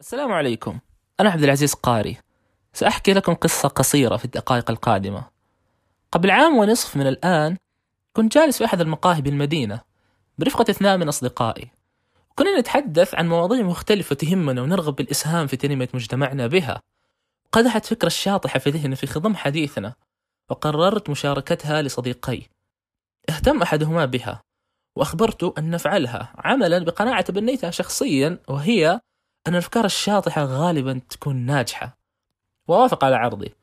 السلام عليكم. أنا عبد العزيز قاري. سأحكي لكم قصة قصيرة في الدقائق القادمة. قبل عام ونصف من الآن كنت جالس في أحد المقاهي بالمدينة برفقة اثنان من أصدقائي. كنا نتحدث عن مواضيع مختلفة تهمنا ونرغب بالإسهام في تنمية مجتمعنا بها. قدحت فكرة الشاطحة في ذهني في خضم حديثنا وقررت مشاركتها لصديقي. اهتم أحدهما بها وأخبرته أن نفعلها عملا بقناعة تبنيتها شخصيا وهي أن الأفكار الشاطحة غالبا تكون ناجحة. ووافق على عرضي.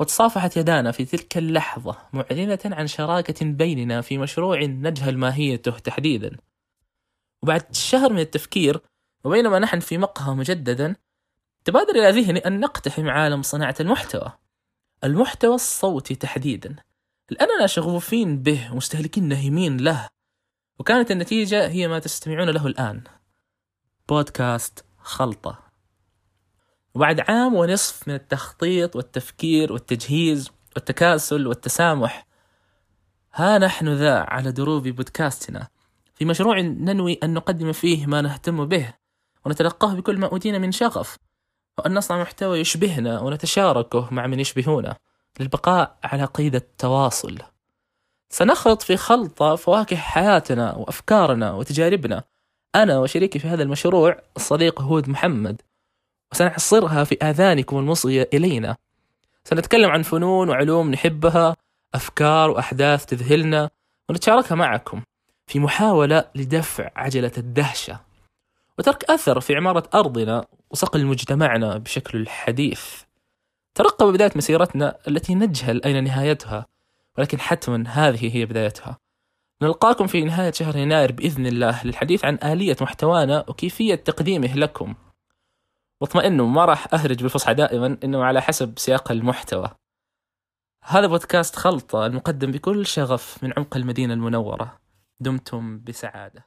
وتصافحت يدانا في تلك اللحظة معلنة عن شراكة بيننا في مشروع نجهل ماهيته تحديدا. وبعد شهر من التفكير وبينما نحن في مقهى مجددا تبادر إلى ذهني أن نقتحم عالم صناعة المحتوى. المحتوى الصوتي تحديدا. لأننا شغوفين به ومستهلكين نهيمين له. وكانت النتيجة هي ما تستمعون له الآن. بودكاست خلطة. وبعد عام ونصف من التخطيط والتفكير والتجهيز والتكاسل والتسامح ها نحن ذا على دروب بودكاستنا. في مشروع ننوي أن نقدم فيه ما نهتم به ونتلقاه بكل ما أوتينا من شغف وأن نصنع محتوى يشبهنا ونتشاركه مع من يشبهونا للبقاء على قيد التواصل. سنخلط في خلطة فواكه حياتنا وأفكارنا وتجاربنا أنا وشريكي في هذا المشروع الصديق هود محمد وسنحصرها في آذانكم المصغية إلينا. سنتكلم عن فنون وعلوم نحبها أفكار وأحداث تذهلنا ونتشاركها معكم في محاولة لدفع عجلة الدهشة. وترك أثر في عمارة أرضنا وصقل مجتمعنا بشكل الحديث. ترقب بداية مسيرتنا التي نجهل أين نهايتها ولكن حتما هذه هي بدايتها. نلقاكم في نهاية شهر يناير بإذن الله للحديث عن آلية محتوانا وكيفية تقديمه لكم. واطمئنوا ما راح أهرج بالفصحى دائما إنه على حسب سياق المحتوى. هذا بودكاست خلطة المقدم بكل شغف من عمق المدينة المنورة. دمتم بسعادة.